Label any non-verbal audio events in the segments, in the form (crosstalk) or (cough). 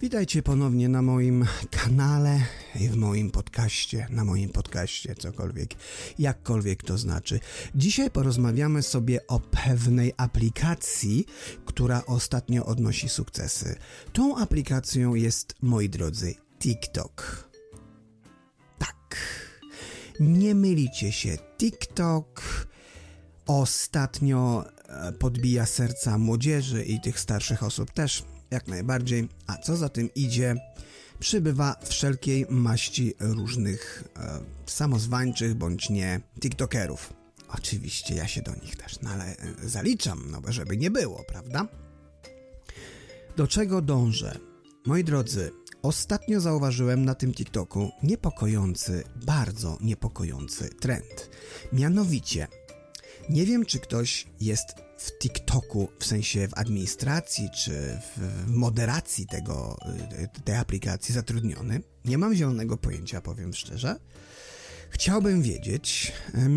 Witajcie ponownie na moim kanale i w moim podcaście, na moim podcaście, cokolwiek, jakkolwiek to znaczy. Dzisiaj porozmawiamy sobie o pewnej aplikacji, która ostatnio odnosi sukcesy. Tą aplikacją jest, moi drodzy, TikTok. Tak. Nie mylicie się, TikTok ostatnio e, podbija serca młodzieży i tych starszych osób też jak najbardziej, a co za tym idzie, przybywa wszelkiej maści różnych e, samozwańczych bądź nie TikTokerów. Oczywiście ja się do nich też nale- zaliczam, no żeby nie było, prawda? Do czego dążę? Moi drodzy, ostatnio zauważyłem na tym TikToku niepokojący, bardzo niepokojący trend. Mianowicie, nie wiem czy ktoś jest w TikToku, w sensie w administracji czy w moderacji tego, y, tej aplikacji zatrudniony. Nie mam zielonego pojęcia, powiem szczerze. Chciałbym wiedzieć,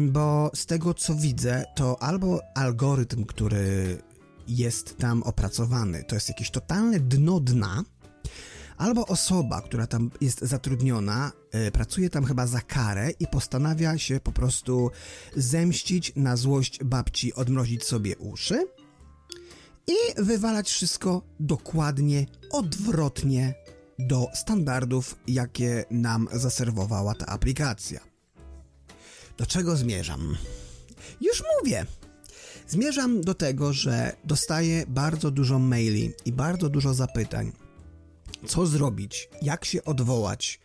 bo z tego co widzę, to albo algorytm, który jest tam opracowany, to jest jakieś totalne dno dna, albo osoba, która tam jest zatrudniona, yy, pracuje tam chyba za karę i postanawia się po prostu zemścić na złość babci, odmrozić sobie uszy i wywalać wszystko dokładnie odwrotnie do standardów, jakie nam zaserwowała ta aplikacja. Do czego zmierzam? Już mówię. Zmierzam do tego, że dostaję bardzo dużo maili i bardzo dużo zapytań co zrobić, jak się odwołać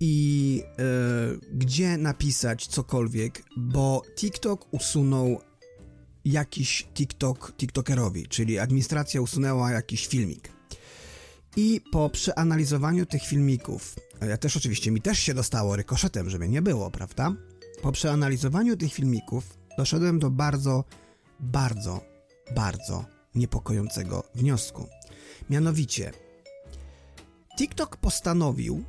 i yy, gdzie napisać cokolwiek, bo TikTok usunął jakiś TikTok TikTokerowi, czyli administracja usunęła jakiś filmik. I po przeanalizowaniu tych filmików, ja też oczywiście mi też się dostało rykoszetem, żeby nie było, prawda? Po przeanalizowaniu tych filmików doszedłem do bardzo, bardzo, bardzo niepokojącego wniosku. Mianowicie, TikTok postanowił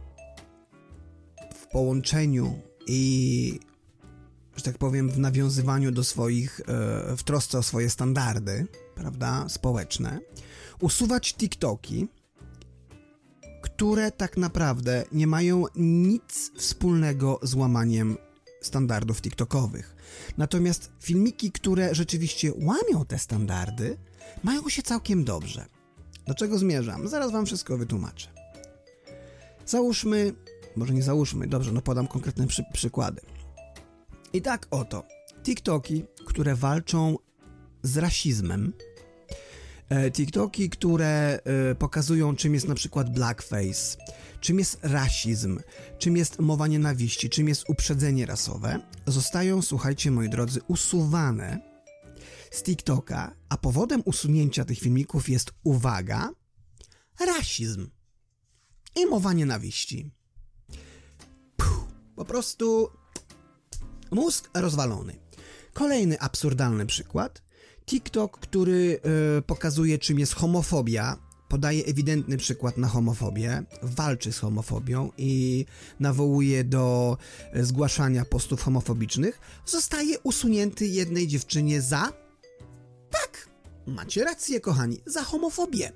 w połączeniu i, że tak powiem, w nawiązywaniu do swoich, e, w trosce o swoje standardy, prawda, społeczne, usuwać TikToki, które tak naprawdę nie mają nic wspólnego z łamaniem standardów TikTokowych. Natomiast filmiki, które rzeczywiście łamią te standardy, mają się całkiem dobrze. Do czego zmierzam? Zaraz Wam wszystko wytłumaczę. Załóżmy, może nie załóżmy, dobrze, no podam konkretne przy, przykłady. I tak oto, TikToki, które walczą z rasizmem, e, TikToki, które e, pokazują, czym jest na przykład blackface, czym jest rasizm, czym jest mowa nienawiści, czym jest uprzedzenie rasowe, zostają, słuchajcie moi drodzy, usuwane z TikToka, a powodem usunięcia tych filmików jest, uwaga, rasizm i mowa nienawiści. Puh, po prostu mózg rozwalony. Kolejny absurdalny przykład. TikTok, który yy, pokazuje, czym jest homofobia, podaje ewidentny przykład na homofobię, walczy z homofobią i nawołuje do zgłaszania postów homofobicznych, zostaje usunięty jednej dziewczynie za. Tak, macie rację, kochani, za homofobię.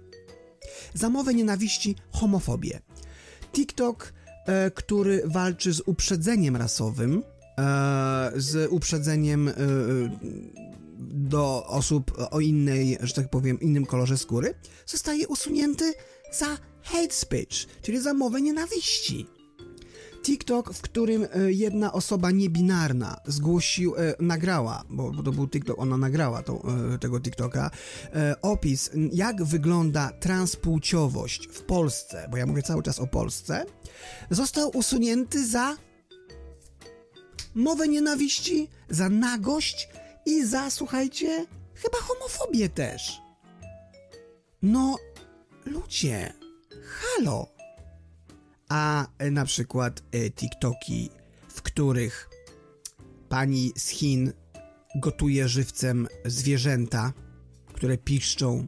Za mowę nienawiści, homofobię. TikTok, e, który walczy z uprzedzeniem rasowym, e, z uprzedzeniem e, do osób o innej, że tak powiem, innym kolorze skóry, zostaje usunięty za hate speech, czyli za mowę nienawiści. TikTok, w którym e, jedna osoba niebinarna zgłosił, e, nagrała, bo, to był TikTok, ona nagrała e, tego TikToka, opis, jak wygląda transpłciowość w Polsce, bo ja mówię cały czas o Polsce, został usunięty za mowę nienawiści, za nagość i za, słuchajcie, chyba homofobię też. No, ludzie, halo a e, na przykład e, TikToki, w których pani z Chin gotuje żywcem zwierzęta, które piszczą.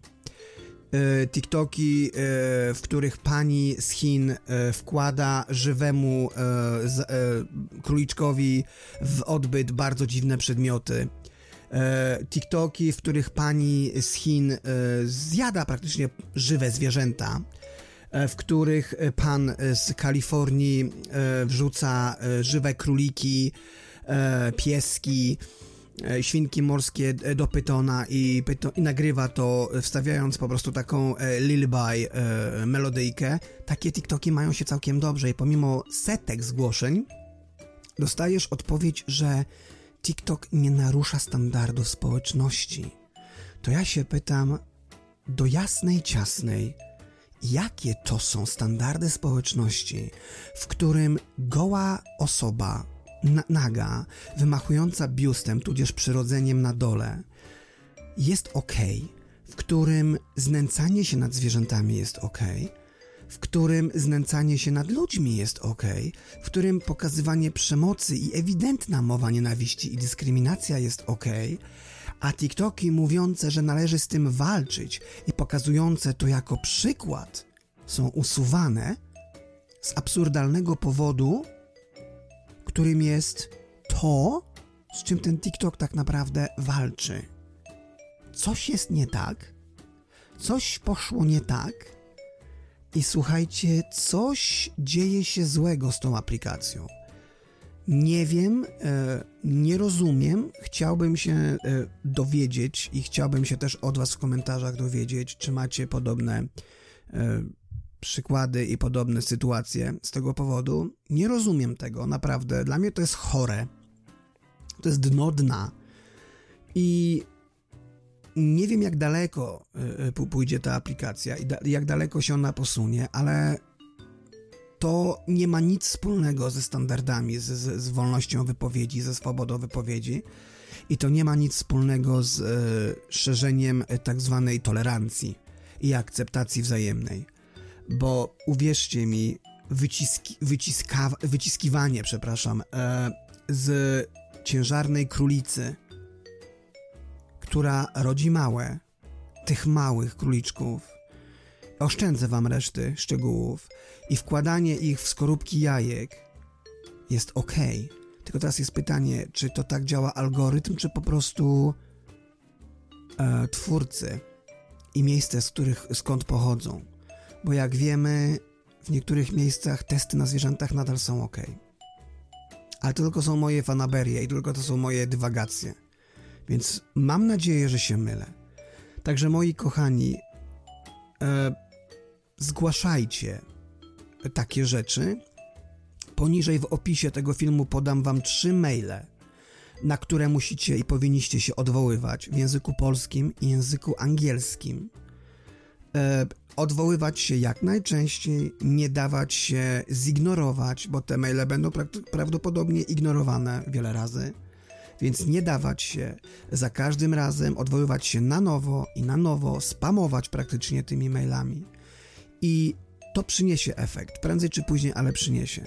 TikToki, w których pani z Chin wkłada żywemu króliczkowi w odbyt bardzo dziwne przedmioty. TikToki, w których pani z Chin zjada praktycznie żywe zwierzęta w których pan z Kalifornii wrzuca żywe króliki, pieski, świnki morskie do pytona i, pyton, i nagrywa to wstawiając po prostu taką lullaby melodyjkę. Takie TikToki mają się całkiem dobrze i pomimo setek zgłoszeń dostajesz odpowiedź, że TikTok nie narusza standardów społeczności. To ja się pytam do jasnej ciasnej, jakie to są standardy społeczności, w którym goła osoba, na, naga, wymachująca biustem, tudzież przyrodzeniem na dole, jest ok, w którym znęcanie się nad zwierzętami jest ok, w którym znęcanie się nad ludźmi jest ok, w którym pokazywanie przemocy i ewidentna mowa nienawiści i dyskryminacja jest ok, a TikToki mówiące, że należy z tym walczyć i pokazujące to jako przykład są usuwane z absurdalnego powodu, którym jest to, z czym ten TikTok tak naprawdę walczy. Coś jest nie tak, coś poszło nie tak i słuchajcie, coś dzieje się złego z tą aplikacją. Nie wiem, e, nie rozumiem. Chciałbym się e, dowiedzieć i chciałbym się też od Was w komentarzach dowiedzieć, czy macie podobne e, przykłady i podobne sytuacje z tego powodu. Nie rozumiem tego, naprawdę. Dla mnie to jest chore. To jest dno dna. I nie wiem, jak daleko pójdzie ta aplikacja i jak daleko się ona posunie, ale to nie ma nic wspólnego ze standardami, z, z, z wolnością wypowiedzi, ze swobodą wypowiedzi i to nie ma nic wspólnego z y, szerzeniem tak zwanej tolerancji i akceptacji wzajemnej. Bo uwierzcie mi, wyciski, wyciska, wyciskiwanie, przepraszam, z ciężarnej królicy która rodzi małe, tych małych króliczków. Oszczędzę wam reszty szczegółów i wkładanie ich w skorupki jajek jest ok. Tylko teraz jest pytanie, czy to tak działa algorytm, czy po prostu e, twórcy i miejsce, z których skąd pochodzą. Bo jak wiemy, w niektórych miejscach testy na zwierzętach nadal są ok. Ale to tylko są moje fanaberie i tylko to są moje dywagacje. Więc mam nadzieję, że się mylę. Także moi kochani, e, zgłaszajcie takie rzeczy. Poniżej w opisie tego filmu podam wam trzy maile, na które musicie i powinniście się odwoływać w języku polskim i języku angielskim. E, odwoływać się jak najczęściej, nie dawać się zignorować, bo te maile będą pra- prawdopodobnie ignorowane wiele razy więc nie dawać się za każdym razem, odwoływać się na nowo i na nowo, spamować praktycznie tymi mailami. I to przyniesie efekt, prędzej czy później, ale przyniesie.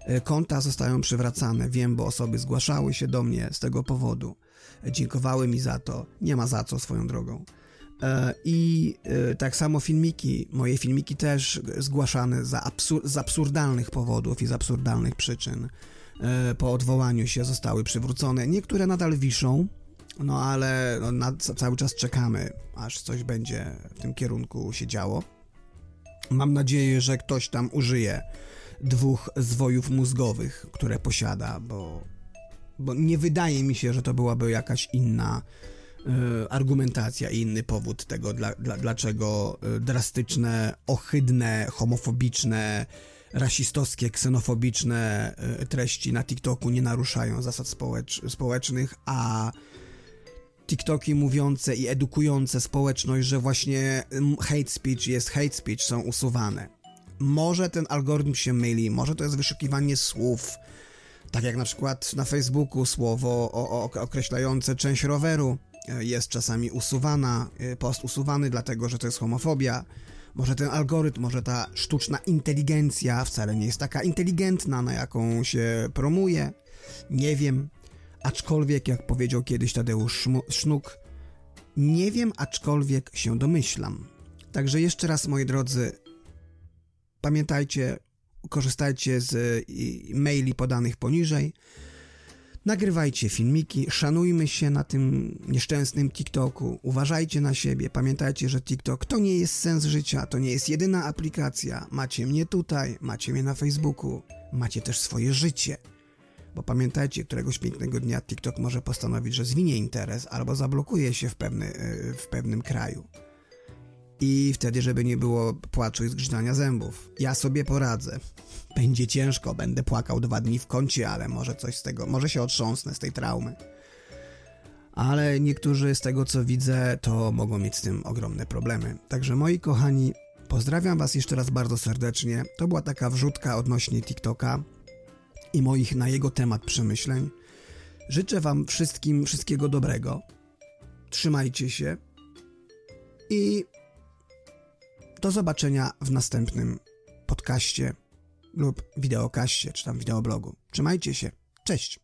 E, konta zostają przywracane, wiem, bo osoby zgłaszały się do mnie z tego powodu. Dziękowały mi za to, nie ma za co swoją drogą. E, I e, tak samo filmiki, moje filmiki też zgłaszane za absur z absurdalnych powodów i z absurdalnych przyczyn. E, po odwołaniu się zostały przywrócone. Niektóre nadal wiszą, no ale no, na, cały czas czekamy, aż coś będzie w tym kierunku się działo. Mam nadzieję, że ktoś tam użyje dwóch zwojów mózgowych, które posiada, bo, bo nie wydaje mi się, że to byłaby jakaś inna y, argumentacja i inny powód tego, dla, dla, dlaczego y, drastyczne, ohydne, homofobiczne, rasistowskie, ksenofobiczne e, treści na TikToku nie naruszają zasad społecz społecznych, a TikToki mówiące i edukujące społeczność, że właśnie hate speech jest hate speech, są usuwane. Może ten algorytm się myli, może to jest wyszukiwanie słów, tak jak na przykład na Facebooku słowo o, o, określające część roweru e, jest czasami usuwana, e, post usuwany dlatego, że to jest homofobia. Może ten algorytm, może ta sztuczna inteligencja wcale nie jest taka inteligentna, na jaką się promuje. Nie wiem. Aczkolwiek, jak powiedział kiedyś Tadeusz Sznuk, nie wiem, aczkolwiek się domyślam. Także jeszcze raz, moi drodzy, pamiętajcie, korzystajcie z maili podanych poniżej. Nagrywajcie filmiki, szanujmy się na tym nieszczęsnym TikToku, uważajcie na siebie, pamiętajcie, że TikTok to nie jest sens życia, to nie jest jedyna aplikacja. Macie mnie tutaj, macie mnie na Facebooku, macie też swoje życie. Bo pamiętajcie, któregoś pięknego dnia TikTok może postanowić, że zwinie interes albo zablokuje się w, pewny, y, w pewnym kraju. I wtedy, żeby nie było płaczu i zgrzytania zębów. Ja sobie poradzę. (laughs) Będzie ciężko, będę płakał dwa dni w kącie, ale może coś z tego, może się otrząsnę z tej traumy. Ale niektórzy z tego co widzę, to mogą mieć z tym ogromne problemy. Także moi kochani, pozdrawiam Was jeszcze raz bardzo serdecznie. To była taka wrzutka odnośnie TikToka i moich na jego temat przemyśleń. Życzę Wam wszystkim wszystkiego dobrego. Trzymajcie się i do zobaczenia w następnym podcaście lub wideokaście, czy tam wideoblogu. Trzymajcie się. Cześć!